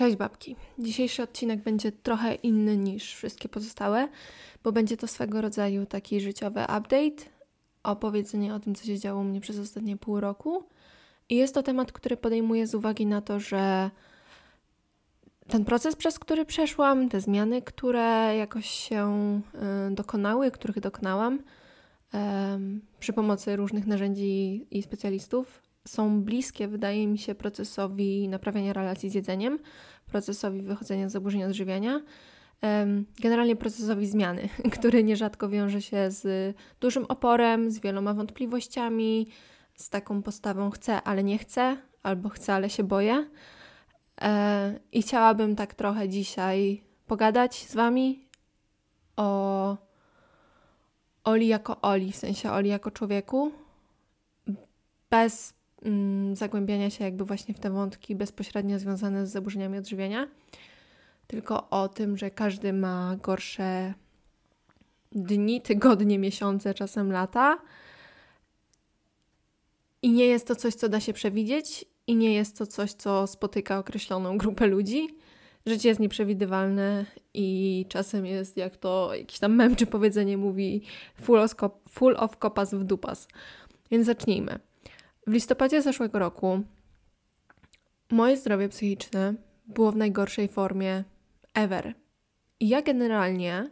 Cześć babki. Dzisiejszy odcinek będzie trochę inny niż wszystkie pozostałe, bo będzie to swego rodzaju taki życiowy update, opowiedzenie o tym, co się działo u mnie przez ostatnie pół roku. I jest to temat, który podejmuję z uwagi na to, że ten proces, przez który przeszłam, te zmiany, które jakoś się y, dokonały, których dokonałam przy pomocy różnych narzędzi i specjalistów, są bliskie, wydaje mi się, procesowi naprawiania relacji z jedzeniem, procesowi wychodzenia z zaburzeń odżywiania, generalnie procesowi zmiany, który nierzadko wiąże się z dużym oporem, z wieloma wątpliwościami, z taką postawą chcę, ale nie chcę, albo chcę, ale się boję. E, I chciałabym tak trochę dzisiaj pogadać z Wami o Oli jako Oli, w sensie Oli jako człowieku, bez zagłębiania się jakby właśnie w te wątki bezpośrednio związane z zaburzeniami odżywiania, tylko o tym, że każdy ma gorsze dni, tygodnie, miesiące, czasem lata. I nie jest to coś, co da się przewidzieć, i nie jest to coś, co spotyka określoną grupę ludzi. Życie jest nieprzewidywalne i czasem jest, jak to jakiś tam mem czy powiedzenie mówi, full of, full of kopas w dupas. Więc zacznijmy. W listopadzie zeszłego roku moje zdrowie psychiczne było w najgorszej formie ever. I ja generalnie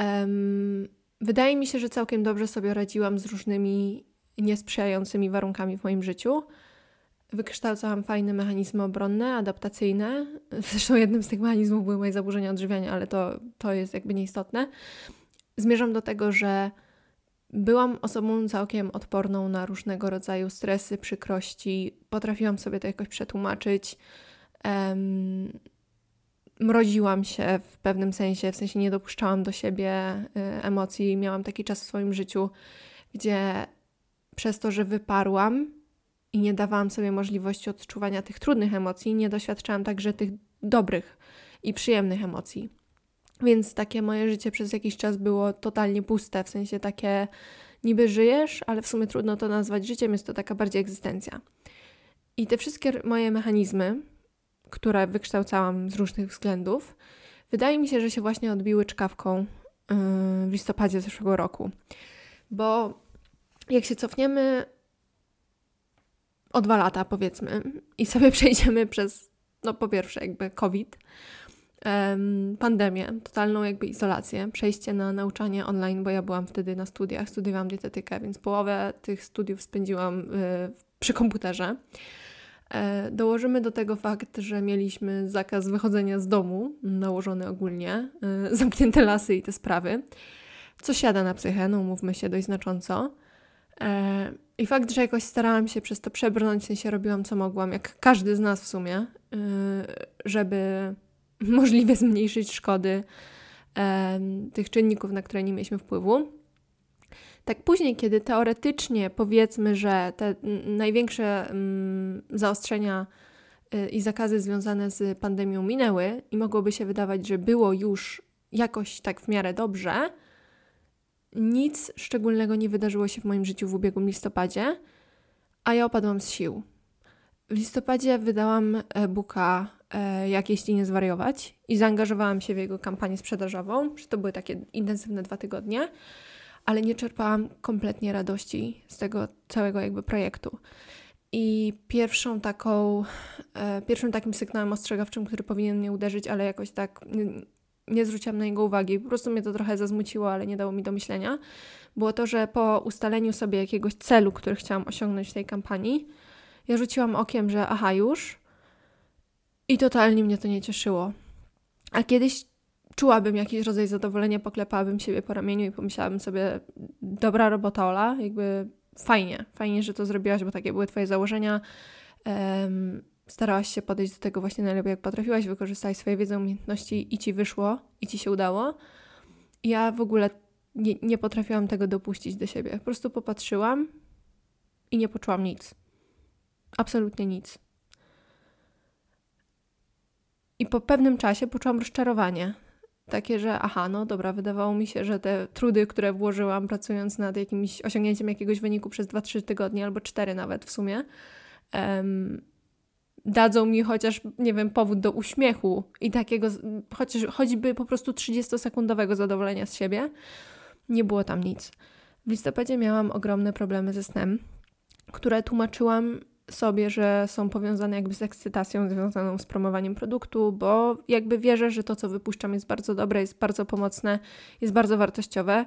um, wydaje mi się, że całkiem dobrze sobie radziłam z różnymi niesprzyjającymi warunkami w moim życiu. Wykształcałam fajne mechanizmy obronne, adaptacyjne. Zresztą jednym z tych mechanizmów były moje zaburzenia odżywiania, ale to, to jest jakby nieistotne. Zmierzam do tego, że Byłam osobą całkiem odporną na różnego rodzaju stresy, przykrości. Potrafiłam sobie to jakoś przetłumaczyć. Um, mroziłam się w pewnym sensie, w sensie nie dopuszczałam do siebie y, emocji. Miałam taki czas w swoim życiu, gdzie przez to, że wyparłam i nie dawałam sobie możliwości odczuwania tych trudnych emocji, nie doświadczałam także tych dobrych i przyjemnych emocji. Więc takie moje życie przez jakiś czas było totalnie puste, w sensie takie niby żyjesz, ale w sumie trudno to nazwać życiem, jest to taka bardziej egzystencja. I te wszystkie moje mechanizmy, które wykształcałam z różnych względów, wydaje mi się, że się właśnie odbiły czkawką yy, w listopadzie zeszłego roku. Bo jak się cofniemy o dwa lata, powiedzmy, i sobie przejdziemy przez, no po pierwsze, jakby COVID, pandemię, totalną jakby izolację, przejście na nauczanie online, bo ja byłam wtedy na studiach, studiowałam dietetykę, więc połowę tych studiów spędziłam y, przy komputerze. E, dołożymy do tego fakt, że mieliśmy zakaz wychodzenia z domu, nałożony ogólnie, y, zamknięte lasy i te sprawy, co siada na psychę, no umówmy się dość znacząco. E, I fakt, że jakoś starałam się przez to przebrnąć, w sensie robiłam co mogłam, jak każdy z nas w sumie, y, żeby możliwie zmniejszyć szkody e, tych czynników, na które nie mieliśmy wpływu. Tak później, kiedy teoretycznie powiedzmy, że te największe mm, zaostrzenia y, i zakazy związane z pandemią minęły i mogłoby się wydawać, że było już jakoś tak w miarę dobrze, nic szczególnego nie wydarzyło się w moim życiu w ubiegłym listopadzie, a ja opadłam z sił. W listopadzie wydałam e-booka Jak jeśli nie zwariować i zaangażowałam się w jego kampanię sprzedażową. To były takie intensywne dwa tygodnie, ale nie czerpałam kompletnie radości z tego całego jakby projektu. I pierwszą taką, e, pierwszym takim sygnałem ostrzegawczym, który powinien mnie uderzyć, ale jakoś tak nie, nie zwróciłam na niego uwagi, po prostu mnie to trochę zazmuciło, ale nie dało mi do myślenia, było to, że po ustaleniu sobie jakiegoś celu, który chciałam osiągnąć w tej kampanii, ja rzuciłam okiem, że aha, już. I totalnie mnie to nie cieszyło. A kiedyś czułabym jakiś rodzaj zadowolenia, poklepałabym siebie po ramieniu i pomyślałabym sobie, dobra robota Ola, jakby fajnie, fajnie, że to zrobiłaś, bo takie były twoje założenia. Um, starałaś się podejść do tego właśnie najlepiej, jak potrafiłaś, wykorzystałaś swoje wiedzę, umiejętności i ci wyszło, i ci się udało. Ja w ogóle nie, nie potrafiłam tego dopuścić do siebie. Po prostu popatrzyłam i nie poczułam nic. Absolutnie nic. I po pewnym czasie poczułam rozczarowanie. Takie, że aha, no dobra, wydawało mi się, że te trudy, które włożyłam pracując nad jakimś osiągnięciem jakiegoś wyniku przez 2-3 tygodnie albo 4 nawet w sumie, um, dadzą mi chociaż, nie wiem, powód do uśmiechu i takiego, chociaż choćby po prostu 30-sekundowego zadowolenia z siebie, nie było tam nic. W listopadzie miałam ogromne problemy ze snem, które tłumaczyłam sobie, że są powiązane jakby z ekscytacją związaną z promowaniem produktu, bo jakby wierzę, że to, co wypuszczam, jest bardzo dobre, jest bardzo pomocne, jest bardzo wartościowe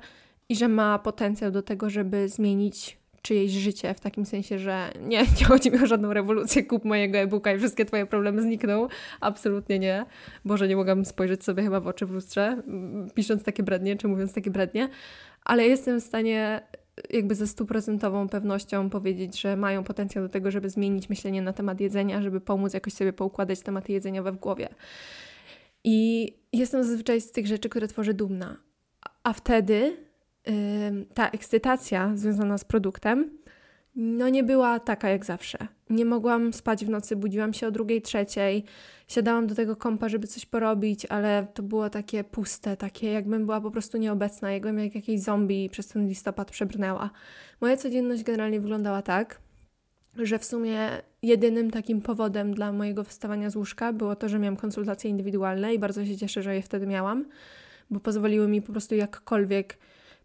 i że ma potencjał do tego, żeby zmienić czyjeś życie, w takim sensie, że nie, nie chodzi mi o żadną rewolucję, kup mojego e-booka i wszystkie Twoje problemy znikną. Absolutnie nie. Boże, nie mogłam spojrzeć sobie chyba w oczy w lustrze, pisząc takie brednie, czy mówiąc takie brednie, ale jestem w stanie jakby ze stuprocentową pewnością powiedzieć, że mają potencjał do tego, żeby zmienić myślenie na temat jedzenia, żeby pomóc jakoś sobie poukładać tematy jedzeniowe w głowie. I jestem zazwyczaj z tych rzeczy, które tworzę dumna. A wtedy ta ekscytacja związana z produktem no nie była taka jak zawsze. Nie mogłam spać w nocy, budziłam się o drugiej, trzeciej, siadałam do tego kompa, żeby coś porobić, ale to było takie puste, takie jakbym była po prostu nieobecna, jakbym jak jakiś zombie przez ten listopad przebrnęła. Moja codzienność generalnie wyglądała tak, że w sumie jedynym takim powodem dla mojego wstawania z łóżka było to, że miałam konsultacje indywidualne i bardzo się cieszę, że je wtedy miałam, bo pozwoliły mi po prostu jakkolwiek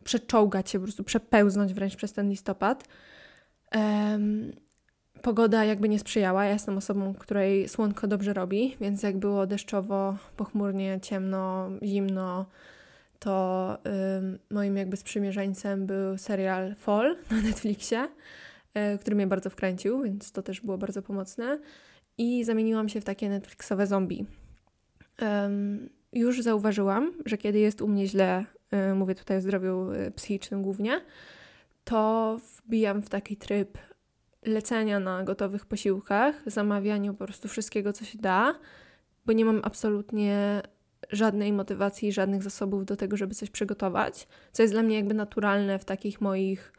przeczołgać się, po prostu przepełznąć wręcz przez ten listopad. Um, pogoda jakby nie sprzyjała. Ja jestem osobą, której słonko dobrze robi, więc jak było deszczowo, pochmurnie, ciemno, zimno, to um, moim jakby sprzymierzeńcem był serial Fall na Netflixie, y, który mnie bardzo wkręcił, więc to też było bardzo pomocne. I zamieniłam się w takie Netflixowe zombie. Um, już zauważyłam, że kiedy jest u mnie źle, y, mówię tutaj o zdrowiu y, psychicznym głównie, to wbijam w taki tryb lecenia na gotowych posiłkach, zamawianiu po prostu wszystkiego, co się da, bo nie mam absolutnie żadnej motywacji, żadnych zasobów do tego, żeby coś przygotować, co jest dla mnie jakby naturalne w takich moich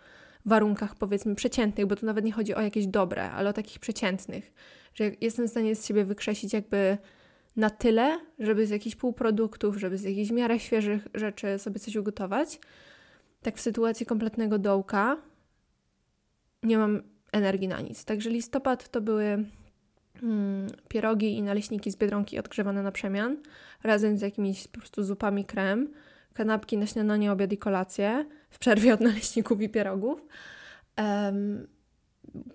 warunkach, powiedzmy, przeciętnych, bo tu nawet nie chodzi o jakieś dobre, ale o takich przeciętnych, że jestem w stanie z siebie wykrzesić jakby na tyle, żeby z jakichś półproduktów, żeby z jakichś w miarę świeżych rzeczy sobie coś ugotować. Tak w sytuacji kompletnego dołka nie mam energii na nic. Także listopad to były mm, pierogi i naleśniki z Biedronki odgrzewane na przemian, razem z jakimiś po prostu zupami krem, kanapki na śniadanie, obiad i kolację, w przerwie od naleśników i pierogów. Um,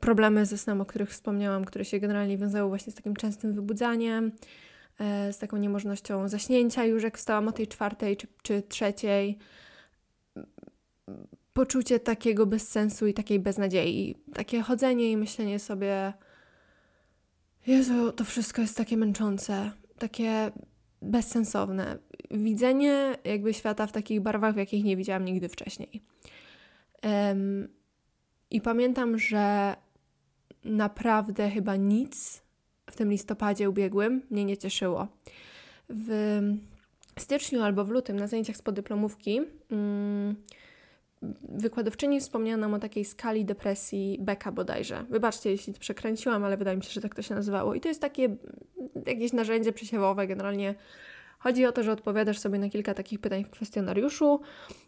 problemy ze snem, o których wspomniałam, które się generalnie wiązały właśnie z takim częstym wybudzaniem, e, z taką niemożnością zaśnięcia już jak wstałam o tej czwartej czy, czy trzeciej poczucie takiego bezsensu i takiej beznadziei. Takie chodzenie i myślenie sobie, Jezu, to wszystko jest takie męczące, takie bezsensowne. Widzenie jakby świata w takich barwach, w jakich nie widziałam nigdy wcześniej. Um, I pamiętam, że naprawdę chyba nic w tym listopadzie ubiegłym mnie nie cieszyło. W styczniu albo w lutym na zajęciach z podyplomówki um, wykładowczyni wspomniała nam o takiej skali depresji Beka bodajże. Wybaczcie, jeśli to przekręciłam, ale wydaje mi się, że tak to się nazywało. I to jest takie jakieś narzędzie przesiewowe. Generalnie chodzi o to, że odpowiadasz sobie na kilka takich pytań w kwestionariuszu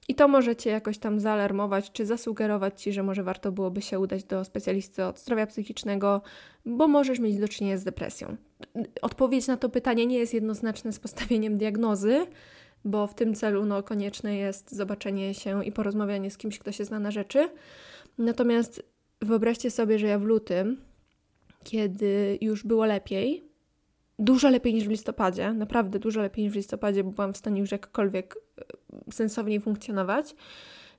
i to może Cię jakoś tam zaalarmować, czy zasugerować Ci, że może warto byłoby się udać do specjalisty od zdrowia psychicznego, bo możesz mieć do czynienia z depresją. Odpowiedź na to pytanie nie jest jednoznaczna z postawieniem diagnozy, bo w tym celu no, konieczne jest zobaczenie się i porozmawianie z kimś, kto się zna na rzeczy. Natomiast wyobraźcie sobie, że ja w lutym, kiedy już było lepiej, dużo lepiej niż w listopadzie, naprawdę dużo lepiej niż w listopadzie, bo byłam w stanie już jakkolwiek e, sensowniej funkcjonować,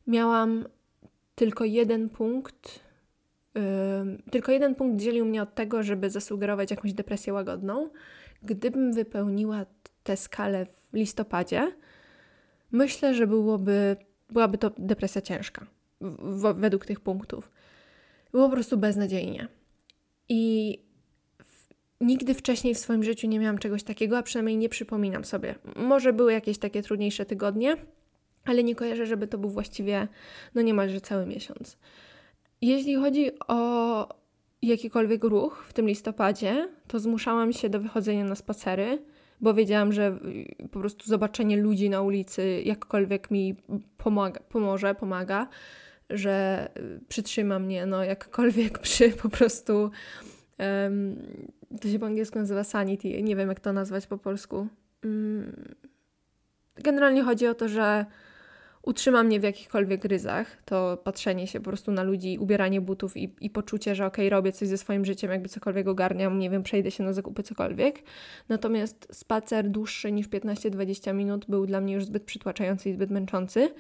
miałam tylko jeden punkt. Yy, tylko jeden punkt dzielił mnie od tego, żeby zasugerować jakąś depresję łagodną. Gdybym wypełniła tę skalę w listopadzie, myślę, że byłoby, byłaby to depresja ciężka w, według tych punktów. Było po prostu beznadziejnie. I w, nigdy wcześniej w swoim życiu nie miałam czegoś takiego, a przynajmniej nie przypominam sobie. Może były jakieś takie trudniejsze tygodnie, ale nie kojarzę, żeby to był właściwie no niemalże cały miesiąc. Jeśli chodzi o jakikolwiek ruch w tym listopadzie, to zmuszałam się do wychodzenia na spacery bo wiedziałam, że po prostu zobaczenie ludzi na ulicy jakkolwiek mi pomaga, pomoże, pomaga, że y, przytrzyma mnie, no jakkolwiek przy po prostu um, to się po angielsku nazywa sanity, nie wiem jak to nazwać po polsku. Mm. Generalnie chodzi o to, że utrzyma mnie w jakichkolwiek ryzach, to patrzenie się po prostu na ludzi, ubieranie butów i, i poczucie, że okej, okay, robię coś ze swoim życiem, jakby cokolwiek ogarniam, nie wiem, przejdę się na zakupy, cokolwiek. Natomiast spacer dłuższy niż 15-20 minut był dla mnie już zbyt przytłaczający i zbyt męczący.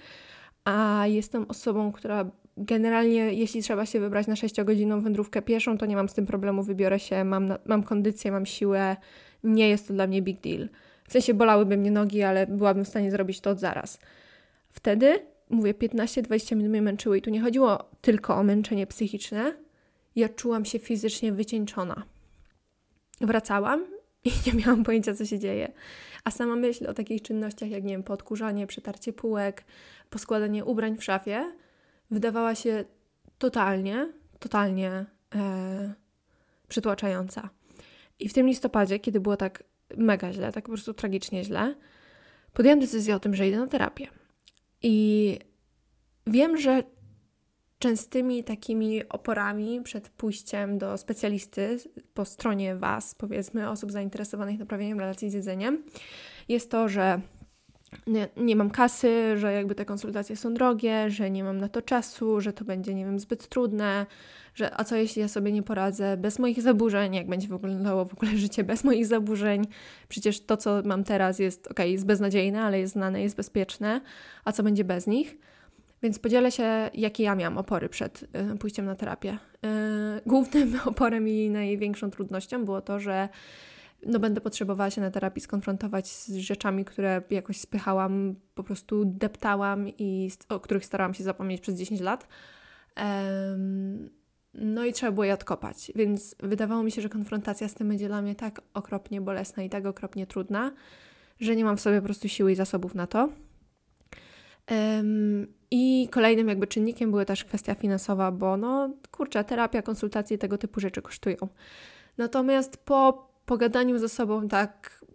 A jestem osobą, która generalnie, jeśli trzeba się wybrać na 6-godzinną wędrówkę pieszą, to nie mam z tym problemu, wybiorę się, mam, mam kondycję, mam siłę, nie jest to dla mnie big deal. W sensie bolałyby mnie nogi, ale byłabym w stanie zrobić to od zaraz. Wtedy, mówię, 15-20 minut mnie męczyły i tu nie chodziło tylko o męczenie psychiczne. Ja czułam się fizycznie wycieńczona. Wracałam i nie miałam pojęcia, co się dzieje. A sama myśl o takich czynnościach, jak nie wiem, podkurzanie, przetarcie półek, poskładanie ubrań w szafie, wydawała się totalnie, totalnie e, przytłaczająca. I w tym listopadzie, kiedy było tak mega źle, tak po prostu tragicznie źle, podjęłam decyzję o tym, że idę na terapię. I wiem, że częstymi takimi oporami przed pójściem do specjalisty po stronie Was, powiedzmy, osób zainteresowanych naprawieniem relacji z jedzeniem, jest to, że nie, nie, mam kasy, że jakby te konsultacje są drogie, że nie mam na to czasu, że to będzie, nie wiem, zbyt trudne, że a co jeśli ja sobie nie poradzę bez moich zaburzeń, jak będzie wyglądało w ogóle życie bez moich zaburzeń? Przecież to, co mam teraz jest, ok, jest beznadziejne, ale jest znane, jest bezpieczne, a co będzie bez nich? Więc podzielę się, jakie ja miałam opory przed y, pójściem na terapię. Y, głównym oporem i największą trudnością było to, że no będę potrzebowała się na terapii skonfrontować z rzeczami, które jakoś spychałam, po prostu deptałam i o których starałam się zapomnieć przez 10 lat. Um, no i trzeba było je odkopać, więc wydawało mi się, że konfrontacja z tym będzie dla mnie tak okropnie bolesna i tak okropnie trudna, że nie mam w sobie po prostu siły i zasobów na to. Um, I kolejnym jakby czynnikiem była też kwestia finansowa, bo no kurczę, terapia, konsultacje tego typu rzeczy kosztują. Natomiast po pogadaniu ze sobą tak,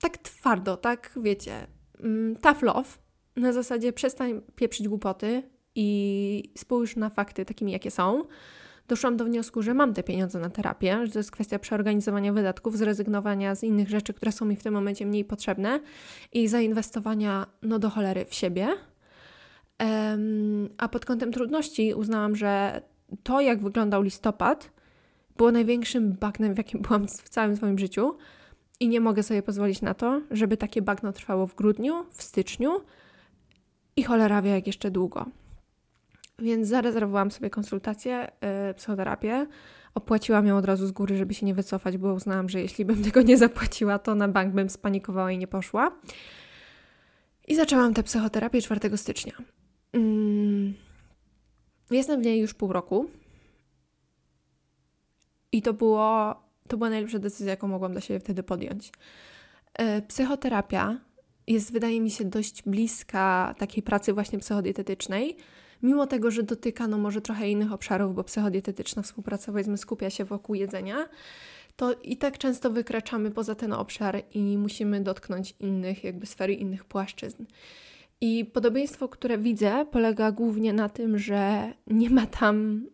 tak twardo, tak wiecie, mm, tough love, na zasadzie przestań pieprzyć głupoty i spójrz na fakty takimi, jakie są, doszłam do wniosku, że mam te pieniądze na terapię, że to jest kwestia przeorganizowania wydatków, zrezygnowania z innych rzeczy, które są mi w tym momencie mniej potrzebne i zainwestowania no do cholery w siebie. Um, a pod kątem trudności uznałam, że to, jak wyglądał listopad, było największym bagnem, w jakim byłam w całym swoim życiu. I nie mogę sobie pozwolić na to, żeby takie bagno trwało w grudniu, w styczniu i cholera wie jak jeszcze długo. Więc zarezerwowałam sobie konsultację, yy, psychoterapię. Opłaciłam ją od razu z góry, żeby się nie wycofać, bo uznałam, że jeśli bym tego nie zapłaciła, to na bank bym spanikowała i nie poszła. I zaczęłam tę psychoterapię 4 stycznia. Yy. Jestem w niej już pół roku. I to, było, to była najlepsza decyzja, jaką mogłam dla siebie wtedy podjąć. Yy, psychoterapia jest, wydaje mi się, dość bliska takiej pracy właśnie psychodietetycznej, mimo tego, że dotyka no może trochę innych obszarów, bo psychodietetyczna współpraca powiedzmy skupia się wokół jedzenia, to i tak często wykraczamy poza ten obszar i musimy dotknąć innych jakby sfery, innych płaszczyzn. I podobieństwo, które widzę, polega głównie na tym, że nie ma tam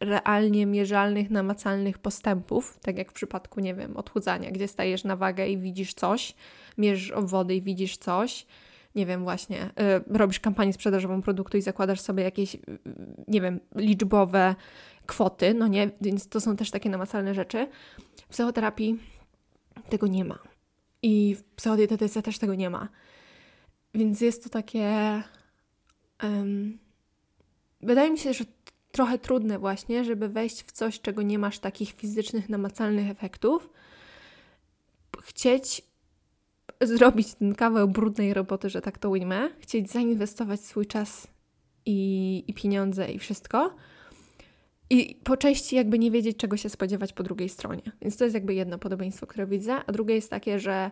realnie mierzalnych, namacalnych postępów, tak jak w przypadku, nie wiem, odchudzania, gdzie stajesz na wagę i widzisz coś, mierzysz obwody i widzisz coś, nie wiem, właśnie, y, robisz kampanię sprzedażową produktu i zakładasz sobie jakieś, y, nie wiem, liczbowe kwoty, no nie, więc to są też takie namacalne rzeczy. W psychoterapii tego nie ma. I w psychodietetyce też tego nie ma. Więc jest to takie. Um, wydaje mi się, że trochę trudne właśnie, żeby wejść w coś, czego nie masz takich fizycznych, namacalnych efektów. Chcieć zrobić ten kawał brudnej roboty, że tak to ujmę, chcieć zainwestować swój czas i, i pieniądze i wszystko. I po części jakby nie wiedzieć, czego się spodziewać po drugiej stronie. Więc to jest jakby jedno podobieństwo, które widzę, a drugie jest takie, że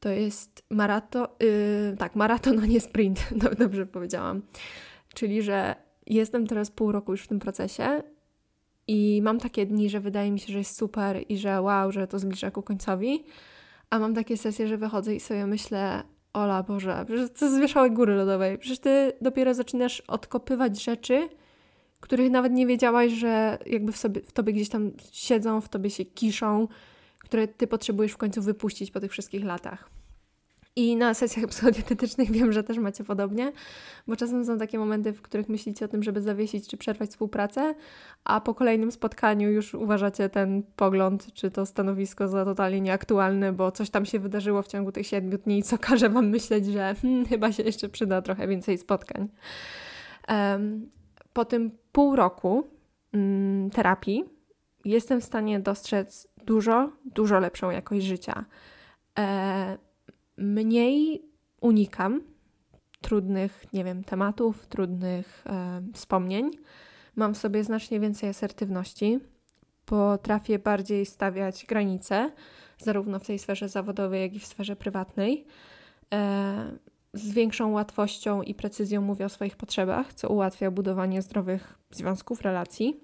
to jest maraton, yy, tak, maraton, a nie sprint, dobrze powiedziałam. Czyli, że jestem teraz pół roku już w tym procesie i mam takie dni, że wydaje mi się, że jest super i że wow, że to zbliża ku końcowi, a mam takie sesje, że wychodzę i sobie myślę, Ola, Boże, przecież to z góry lodowej, przecież Ty dopiero zaczynasz odkopywać rzeczy, których nawet nie wiedziałaś, że jakby w, sobie, w tobie gdzieś tam siedzą, w tobie się kiszą, które ty potrzebujesz w końcu wypuścić po tych wszystkich latach. I na sesjach psychodietetycznych wiem, że też macie podobnie, bo czasem są takie momenty, w których myślicie o tym, żeby zawiesić czy przerwać współpracę, a po kolejnym spotkaniu już uważacie ten pogląd czy to stanowisko za totalnie nieaktualne, bo coś tam się wydarzyło w ciągu tych siedmiu dni, co każe Wam myśleć, że hmm, chyba się jeszcze przyda trochę więcej spotkań. Um, po tym pół roku mm, terapii jestem w stanie dostrzec dużo, dużo lepszą jakość życia. E, mniej unikam trudnych, nie wiem, tematów, trudnych e, wspomnień. Mam w sobie znacznie więcej asertywności. Potrafię bardziej stawiać granice, zarówno w tej sferze zawodowej, jak i w sferze prywatnej. E, z większą łatwością i precyzją mówię o swoich potrzebach, co ułatwia budowanie zdrowych związków, relacji.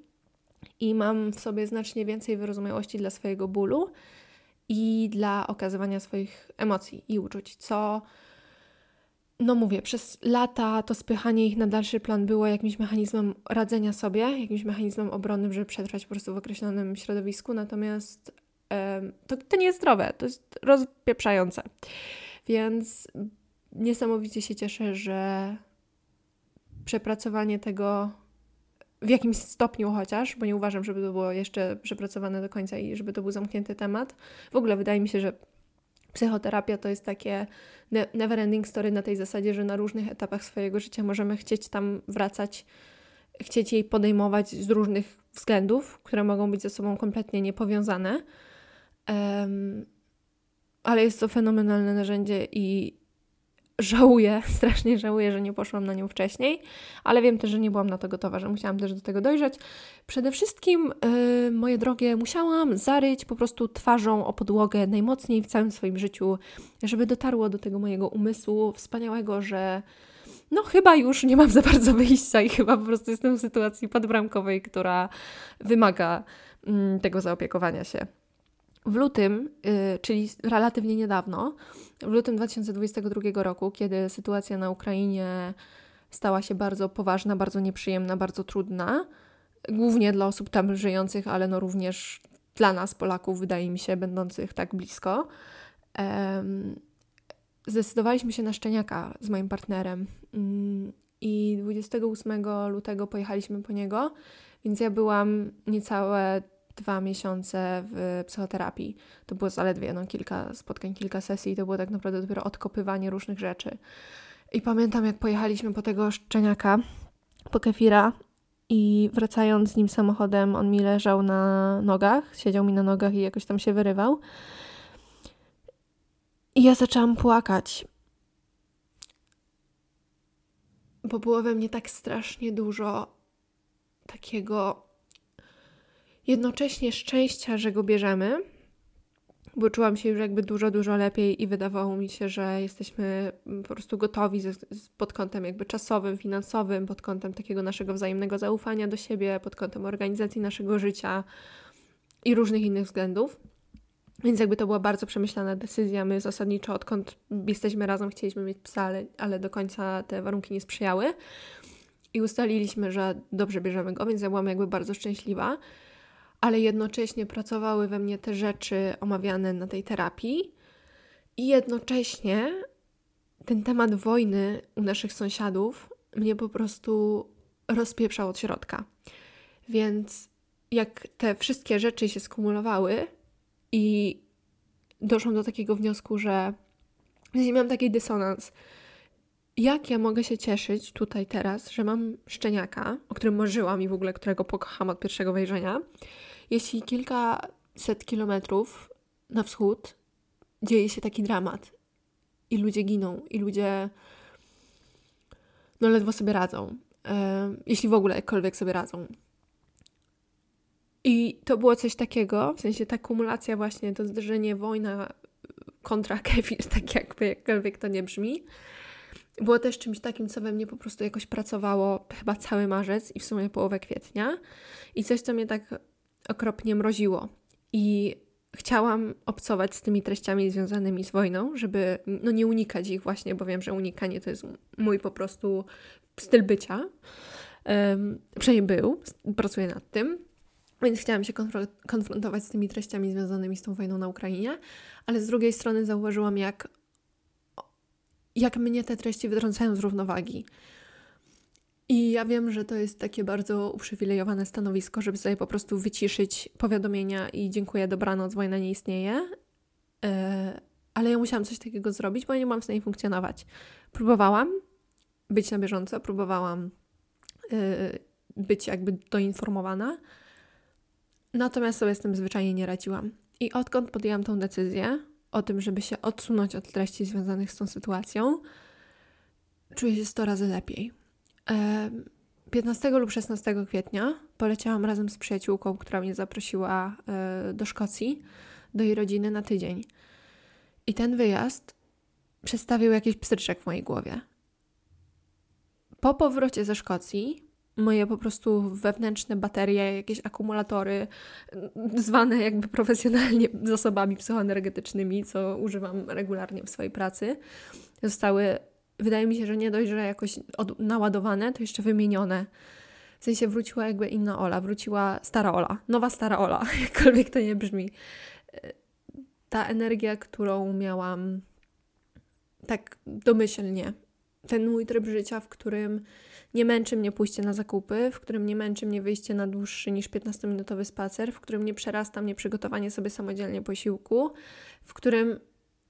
I mam w sobie znacznie więcej wyrozumiałości dla swojego bólu i dla okazywania swoich emocji i uczuć, co no mówię, przez lata to spychanie ich na dalszy plan było jakimś mechanizmem radzenia sobie, jakimś mechanizmem obronnym, żeby przetrwać po prostu w określonym środowisku, natomiast to, to nie jest zdrowe, to jest rozpieprzające. Więc niesamowicie się cieszę, że przepracowanie tego w jakimś stopniu chociaż, bo nie uważam, żeby to było jeszcze przepracowane do końca i żeby to był zamknięty temat. W ogóle wydaje mi się, że psychoterapia to jest takie never ending story na tej zasadzie, że na różnych etapach swojego życia możemy chcieć tam wracać, chcieć jej podejmować z różnych względów, które mogą być ze sobą kompletnie niepowiązane. Um, ale jest to fenomenalne narzędzie i żałuję, strasznie żałuję, że nie poszłam na nią wcześniej, ale wiem też, że nie byłam na to gotowa, że musiałam też do tego dojrzeć. Przede wszystkim, yy, moje drogie, musiałam zaryć po prostu twarzą o podłogę najmocniej w całym swoim życiu, żeby dotarło do tego mojego umysłu wspaniałego, że no chyba już nie mam za bardzo wyjścia i chyba po prostu jestem w sytuacji podbramkowej, która wymaga mm, tego zaopiekowania się. W lutym, yy, czyli relatywnie niedawno, w lutym 2022 roku, kiedy sytuacja na Ukrainie stała się bardzo poważna, bardzo nieprzyjemna, bardzo trudna, głównie dla osób tam żyjących, ale no również dla nas, Polaków, wydaje mi się, będących tak blisko, zdecydowaliśmy się na szczeniaka z moim partnerem. Um, I 28 lutego pojechaliśmy po niego, więc ja byłam niecałe dwa miesiące w psychoterapii. To było zaledwie no, kilka spotkań, kilka sesji i to było tak naprawdę dopiero odkopywanie różnych rzeczy. I pamiętam, jak pojechaliśmy po tego szczeniaka, po kefira i wracając z nim samochodem, on mi leżał na nogach, siedział mi na nogach i jakoś tam się wyrywał. I ja zaczęłam płakać. Bo było we mnie tak strasznie dużo takiego jednocześnie szczęścia, że go bierzemy, bo czułam się już jakby dużo, dużo lepiej i wydawało mi się, że jesteśmy po prostu gotowi z, pod kątem jakby czasowym, finansowym, pod kątem takiego naszego wzajemnego zaufania do siebie, pod kątem organizacji naszego życia i różnych innych względów. Więc jakby to była bardzo przemyślana decyzja. My zasadniczo odkąd jesteśmy razem chcieliśmy mieć psa, ale, ale do końca te warunki nie sprzyjały. I ustaliliśmy, że dobrze bierzemy go, więc ja byłam jakby bardzo szczęśliwa ale jednocześnie pracowały we mnie te rzeczy omawiane na tej terapii i jednocześnie ten temat wojny u naszych sąsiadów mnie po prostu rozpieprzał od środka. Więc jak te wszystkie rzeczy się skumulowały i doszłam do takiego wniosku, że miałam taki dysonans. Jak ja mogę się cieszyć tutaj teraz, że mam szczeniaka, o którym marzyłam i w ogóle którego pokocham od pierwszego wejrzenia, jeśli kilkaset kilometrów na wschód dzieje się taki dramat i ludzie giną, i ludzie no ledwo sobie radzą, e, jeśli w ogóle jakkolwiek sobie radzą. I to było coś takiego, w sensie ta kumulacja właśnie, to zderzenie wojna kontra kefir, tak jakby jakkolwiek to nie brzmi, było też czymś takim, co we mnie po prostu jakoś pracowało chyba cały marzec i w sumie połowę kwietnia. I coś, co mnie tak okropnie mroziło. I chciałam obcować z tymi treściami związanymi z wojną, żeby no, nie unikać ich właśnie, bo wiem, że unikanie to jest mój po prostu styl bycia. Um, przynajmniej był, pracuje nad tym. Więc chciałam się konfrontować z tymi treściami związanymi z tą wojną na Ukrainie, ale z drugiej strony zauważyłam, jak, jak mnie te treści wytrącają z równowagi. I ja wiem, że to jest takie bardzo uprzywilejowane stanowisko, żeby sobie po prostu wyciszyć powiadomienia i dziękuję, dobranoc, wojna nie istnieje. Yy, ale ja musiałam coś takiego zrobić, bo ja nie mam w stanie funkcjonować. Próbowałam być na bieżąco, próbowałam yy, być jakby doinformowana, natomiast sobie z tym zwyczajnie nie radziłam. I odkąd podjęłam tą decyzję o tym, żeby się odsunąć od treści związanych z tą sytuacją, czuję się 100 razy lepiej. 15 lub 16 kwietnia poleciałam razem z przyjaciółką, która mnie zaprosiła e, do Szkocji, do jej rodziny na tydzień. I ten wyjazd przedstawił jakiś pstryczek w mojej głowie. Po powrocie ze Szkocji moje po prostu wewnętrzne baterie, jakieś akumulatory, zwane jakby profesjonalnie zasobami psychoenergetycznymi, co używam regularnie w swojej pracy, zostały wydaje mi się, że nie dość, że jakoś od, naładowane, to jeszcze wymienione. W sensie wróciła jakby inna Ola, wróciła stara Ola, nowa stara Ola, jakkolwiek to nie brzmi. Ta energia, którą miałam tak domyślnie, ten mój tryb życia, w którym nie męczy mnie pójście na zakupy, w którym nie męczy mnie wyjście na dłuższy niż 15-minutowy spacer, w którym nie przerasta mnie przygotowanie sobie samodzielnie posiłku, w którym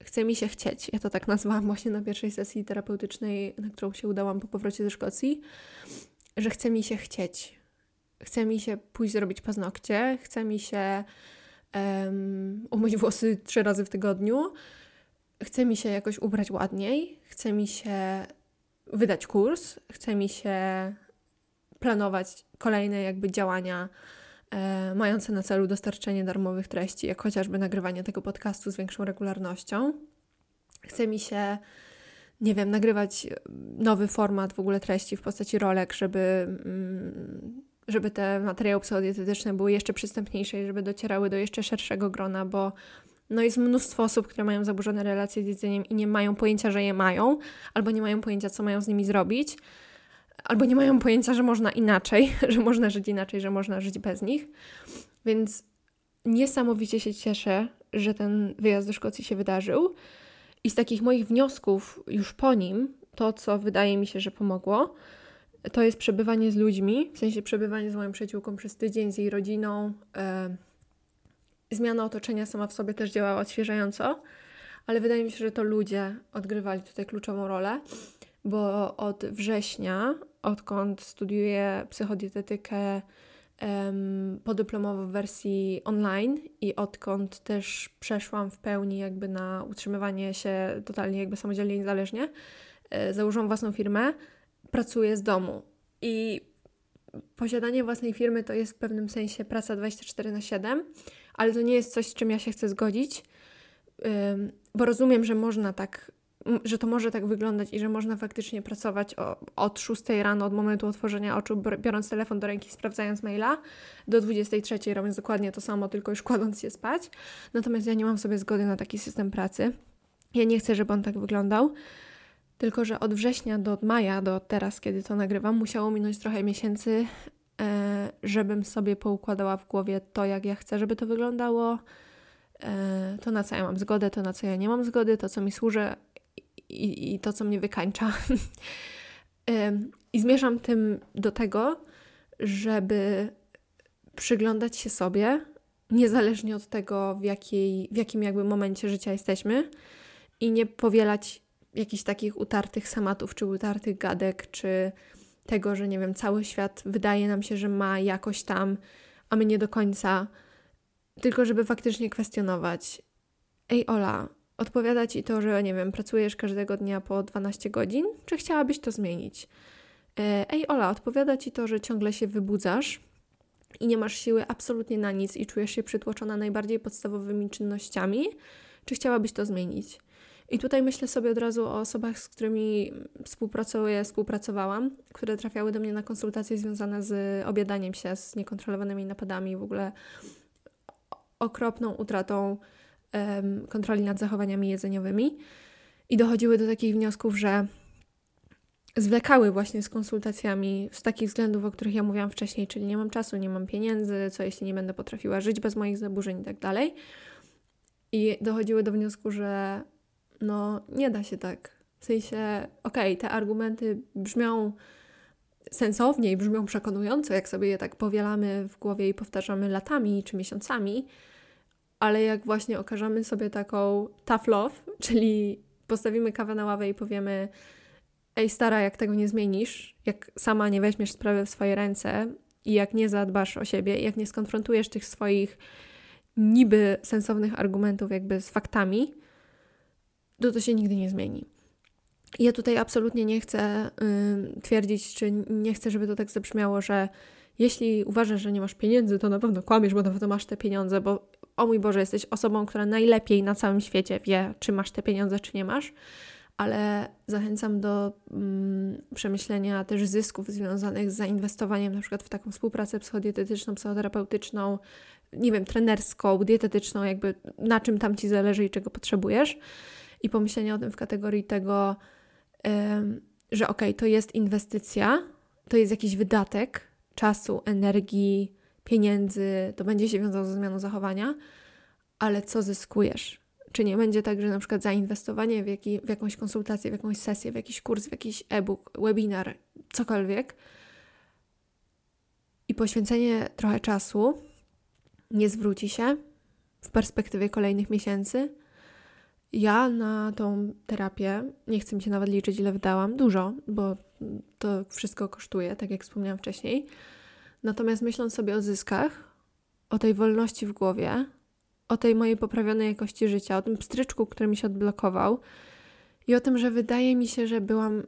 chce mi się chcieć. Ja to tak nazwałam właśnie na pierwszej sesji terapeutycznej, na którą się udałam po powrocie ze Szkocji, że chce mi się chcieć. Chce mi się pójść zrobić paznokcie, chce mi się um, umyć włosy trzy razy w tygodniu, chce mi się jakoś ubrać ładniej, chce mi się wydać kurs, chce mi się planować kolejne jakby działania mające na celu dostarczenie darmowych treści, jak chociażby nagrywanie tego podcastu z większą regularnością. Chce mi się, nie wiem, nagrywać nowy format w ogóle treści w postaci rolek, żeby, mm, żeby te materiały psychodietetyczne były jeszcze przystępniejsze i żeby docierały do jeszcze szerszego grona, bo no jest mnóstwo osób, które mają zaburzone relacje z jedzeniem i nie mają pojęcia, że je mają, albo nie mają pojęcia, co mają z nimi zrobić albo nie mają pojęcia, że można inaczej, że można żyć inaczej, że można żyć bez nich. Więc niesamowicie się cieszę, że ten wyjazd do Szkocji się wydarzył. I z takich moich wniosków już po nim, to co wydaje mi się, że pomogło, to jest przebywanie z ludźmi, w sensie przebywanie z moją przyjaciółką przez tydzień, z jej rodziną. E, zmiana otoczenia sama w sobie też działała odświeżająco, ale wydaje mi się, że to ludzie odgrywali tutaj kluczową rolę bo od września, odkąd studiuję psychodietetykę um, podyplomowo w wersji online i odkąd też przeszłam w pełni jakby na utrzymywanie się totalnie jakby samodzielnie niezależnie, e, założyłam własną firmę, pracuję z domu. I posiadanie własnej firmy to jest w pewnym sensie praca 24 na 7, ale to nie jest coś, z czym ja się chcę zgodzić, bo rozumiem, że można tak że to może tak wyglądać i że można faktycznie pracować o, od 6 rano, od momentu otworzenia oczu, biorąc telefon do ręki, sprawdzając maila, do 23 robiąc dokładnie to samo, tylko już kładąc się spać. Natomiast ja nie mam sobie zgody na taki system pracy. Ja nie chcę, żeby on tak wyglądał. Tylko, że od września do maja, do teraz, kiedy to nagrywam, musiało minąć trochę miesięcy, e, żebym sobie poukładała w głowie to, jak ja chcę, żeby to wyglądało, e, to na co ja mam zgodę, to na co ja nie mam zgody, to co mi służy, i, i to, co mnie wykańcza. I zmierzam tym do tego, żeby przyglądać się sobie, niezależnie od tego, w, jakiej, w jakim jakby momencie życia jesteśmy, i nie powielać jakichś takich utartych samatów, czy utartych gadek, czy tego, że nie wiem, cały świat wydaje nam się, że ma jakoś tam, a my nie do końca. Tylko, żeby faktycznie kwestionować. Ej, Ola, Odpowiada ci to, że nie wiem, pracujesz każdego dnia po 12 godzin, czy chciałabyś to zmienić? E, ej, Ola, odpowiada ci to, że ciągle się wybudzasz i nie masz siły absolutnie na nic i czujesz się przytłoczona najbardziej podstawowymi czynnościami, czy chciałabyś to zmienić? I tutaj myślę sobie od razu o osobach, z którymi współpracuję, współpracowałam, które trafiały do mnie na konsultacje związane z objadaniem się, z niekontrolowanymi napadami, w ogóle okropną utratą kontroli nad zachowaniami jedzeniowymi i dochodziły do takich wniosków, że zwlekały właśnie z konsultacjami z takich względów, o których ja mówiłam wcześniej, czyli nie mam czasu, nie mam pieniędzy, co jeśli nie będę potrafiła żyć bez moich zaburzeń i tak dalej. I dochodziły do wniosku, że no nie da się tak. W sensie, okej, okay, te argumenty brzmią sensownie i brzmią przekonująco, jak sobie je tak powielamy w głowie i powtarzamy latami czy miesiącami, ale jak właśnie okażemy sobie taką tough love, czyli postawimy kawę na ławę i powiemy ej stara, jak tego nie zmienisz, jak sama nie weźmiesz sprawy w swoje ręce i jak nie zadbasz o siebie, jak nie skonfrontujesz tych swoich niby sensownych argumentów jakby z faktami, to to się nigdy nie zmieni. Ja tutaj absolutnie nie chcę y, twierdzić, czy nie chcę, żeby to tak zabrzmiało, że jeśli uważasz, że nie masz pieniędzy, to na pewno kłamiesz, bo na pewno masz te pieniądze, bo o mój Boże, jesteś osobą, która najlepiej na całym świecie wie, czy masz te pieniądze, czy nie masz. Ale zachęcam do mm, przemyślenia też zysków związanych z zainwestowaniem na przykład w taką współpracę psychodietetyczną, psychoterapeutyczną, nie wiem, trenerską, dietetyczną, jakby na czym tam ci zależy i czego potrzebujesz. I pomyślenia o tym w kategorii tego, że okay, to jest inwestycja, to jest jakiś wydatek czasu, energii, pieniędzy, to będzie się wiązało ze zmianą zachowania, ale co zyskujesz? Czy nie będzie tak, że na przykład zainwestowanie w, jaki, w jakąś konsultację, w jakąś sesję, w jakiś kurs, w jakiś e-book, webinar, cokolwiek i poświęcenie trochę czasu nie zwróci się w perspektywie kolejnych miesięcy, ja na tą terapię, nie chcę mi się nawet liczyć, ile wydałam, dużo, bo to wszystko kosztuje, tak jak wspomniałam wcześniej. Natomiast myśląc sobie o zyskach, o tej wolności w głowie, o tej mojej poprawionej jakości życia, o tym pstryczku, który mi się odblokował i o tym, że wydaje mi się, że byłam.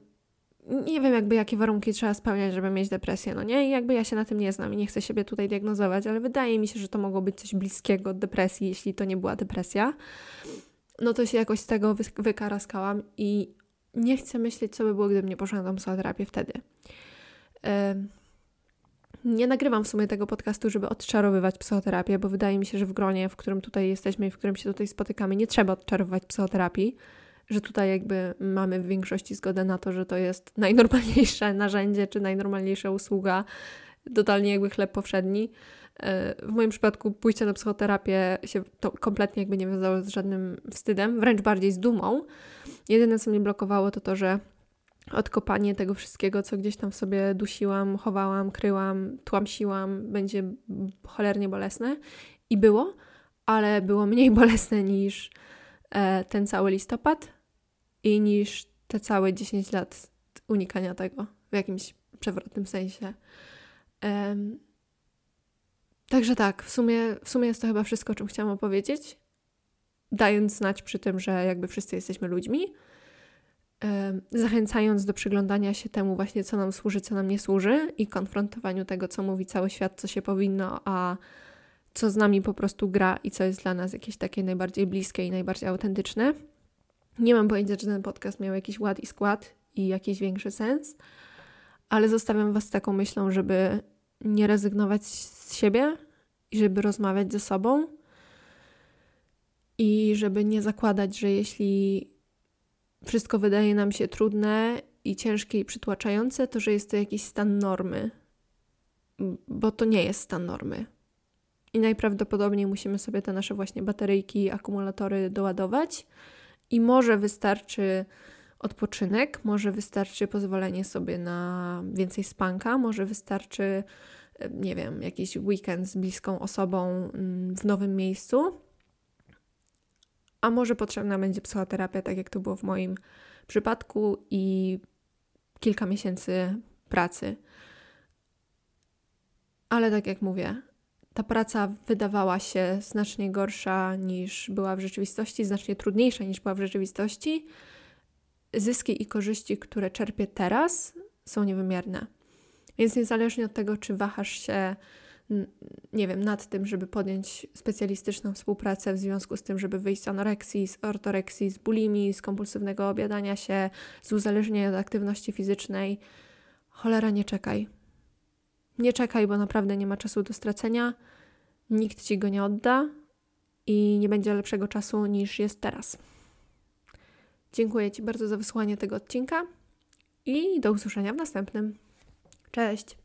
Nie wiem, jakby jakie warunki trzeba spełniać, żeby mieć depresję, no nie? I jakby ja się na tym nie znam i nie chcę siebie tutaj diagnozować, ale wydaje mi się, że to mogło być coś bliskiego od depresji, jeśli to nie była depresja no to się jakoś z tego wykaraskałam i nie chcę myśleć, co by było, gdybym nie poszła na tą psychoterapię wtedy. Nie nagrywam w sumie tego podcastu, żeby odczarowywać psychoterapię, bo wydaje mi się, że w gronie, w którym tutaj jesteśmy i w którym się tutaj spotykamy, nie trzeba odczarowywać psychoterapii, że tutaj jakby mamy w większości zgodę na to, że to jest najnormalniejsze narzędzie czy najnormalniejsza usługa, totalnie jakby chleb powszedni. W moim przypadku pójście na psychoterapię się to kompletnie jakby nie wiązało z żadnym wstydem, wręcz bardziej z dumą. Jedyne, co mnie blokowało, to to, że odkopanie tego wszystkiego, co gdzieś tam w sobie dusiłam, chowałam, kryłam, tłamsiłam, będzie cholernie bolesne. I było, ale było mniej bolesne niż e, ten cały listopad i niż te całe 10 lat unikania tego w jakimś przewrotnym sensie. Także tak, w sumie, w sumie jest to chyba wszystko, o czym chciałam opowiedzieć, dając znać przy tym, że jakby wszyscy jesteśmy ludźmi, zachęcając do przyglądania się temu właśnie, co nam służy, co nam nie służy i konfrontowaniu tego, co mówi cały świat, co się powinno, a co z nami po prostu gra i co jest dla nas jakieś takie najbardziej bliskie i najbardziej autentyczne. Nie mam pojęcia, czy ten podcast miał jakiś ład i skład i jakiś większy sens, ale zostawiam Was taką myślą, żeby nie rezygnować z siebie i żeby rozmawiać ze sobą. I żeby nie zakładać, że jeśli wszystko wydaje nam się trudne i ciężkie i przytłaczające, to że jest to jakiś stan normy, bo to nie jest stan normy. I najprawdopodobniej musimy sobie te nasze właśnie bateryjki, akumulatory doładować, i może wystarczy odpoczynek, może wystarczy pozwolenie sobie na więcej spanka, może wystarczy nie wiem, jakiś weekend z bliską osobą mm, w nowym miejscu. A może potrzebna będzie psychoterapia, tak jak to było w moim przypadku, i kilka miesięcy pracy. Ale tak jak mówię, ta praca wydawała się znacznie gorsza niż była w rzeczywistości, znacznie trudniejsza niż była w rzeczywistości. Zyski i korzyści, które czerpię teraz, są niewymierne. Więc niezależnie od tego, czy wahasz się, nie wiem, nad tym, żeby podjąć specjalistyczną współpracę w związku z tym, żeby wyjść z anoreksji, z ortoreksji, z bulimii, z kompulsywnego obiadania się, z uzależnienia od aktywności fizycznej, cholera, nie czekaj. Nie czekaj, bo naprawdę nie ma czasu do stracenia, nikt ci go nie odda i nie będzie lepszego czasu niż jest teraz. Dziękuję Ci bardzo za wysłuchanie tego odcinka i do usłyszenia w następnym. Cześć!